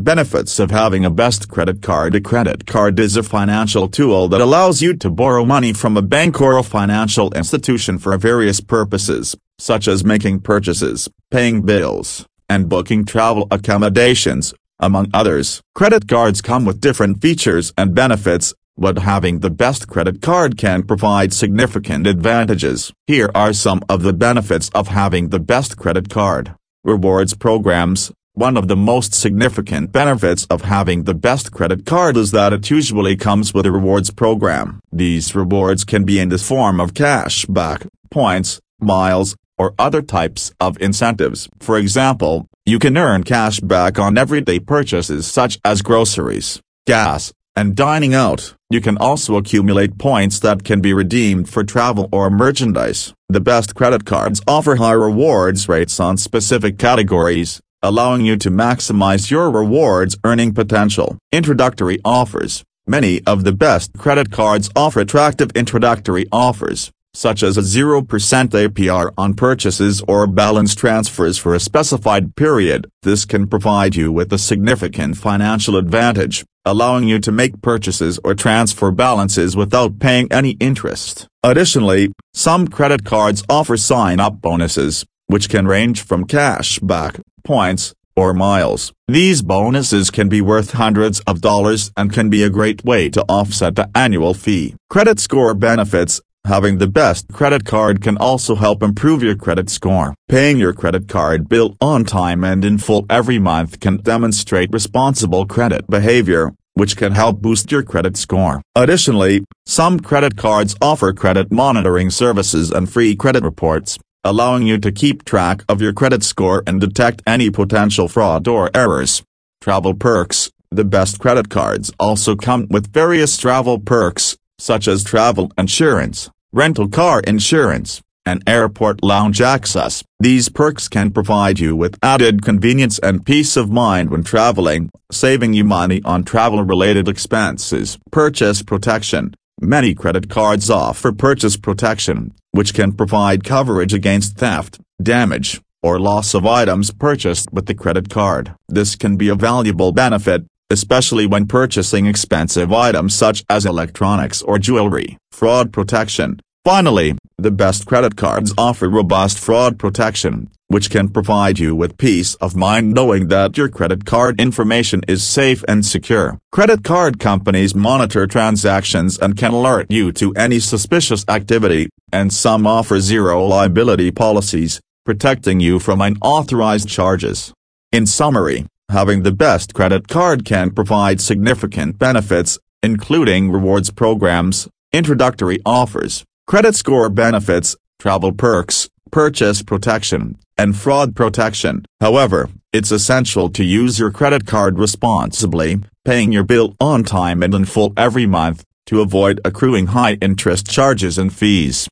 Benefits of having a best credit card A credit card is a financial tool that allows you to borrow money from a bank or a financial institution for various purposes, such as making purchases, paying bills, and booking travel accommodations, among others. Credit cards come with different features and benefits, but having the best credit card can provide significant advantages. Here are some of the benefits of having the best credit card. Rewards programs, one of the most significant benefits of having the best credit card is that it usually comes with a rewards program. These rewards can be in the form of cash back, points, miles, or other types of incentives. For example, you can earn cash back on everyday purchases such as groceries, gas, and dining out. You can also accumulate points that can be redeemed for travel or merchandise. The best credit cards offer high rewards rates on specific categories, allowing you to maximize your rewards earning potential. Introductory offers. Many of the best credit cards offer attractive introductory offers, such as a 0% APR on purchases or balance transfers for a specified period. This can provide you with a significant financial advantage, allowing you to make purchases or transfer balances without paying any interest. Additionally, some credit cards offer sign-up bonuses, which can range from cash back, points, or miles. These bonuses can be worth hundreds of dollars and can be a great way to offset the annual fee. Credit score benefits Having the best credit card can also help improve your credit score. Paying your credit card bill on time and in full every month can demonstrate responsible credit behavior, which can help boost your credit score. Additionally, some credit cards offer credit monitoring services and free credit reports, allowing you to keep track of your credit score and detect any potential fraud or errors. Travel perks The best credit cards also come with various travel perks, such as travel insurance, rental car insurance, and airport lounge access. These perks can provide you with added convenience and peace of mind when traveling, saving you money on travel-related expenses. Purchase protection. Many credit cards offer purchase protection, which can provide coverage against theft, damage, or loss of items purchased with the credit card. This can be a valuable benefit, especially when purchasing expensive items such as electronics or jewelry. Fraud protection. Finally, the best credit cards offer robust fraud protection, which can provide you with peace of mind knowing that your credit card information is safe and secure. Credit card companies monitor transactions and can alert you to any suspicious activity, and some offer zero liability policies, protecting you from unauthorized charges. In summary, Having the best credit card can provide significant benefits, including rewards programs, introductory offers, credit score benefits, travel perks, purchase protection, and fraud protection. However, it's essential to use your credit card responsibly, paying your bill on time and in full every month, to avoid accruing high interest charges and fees.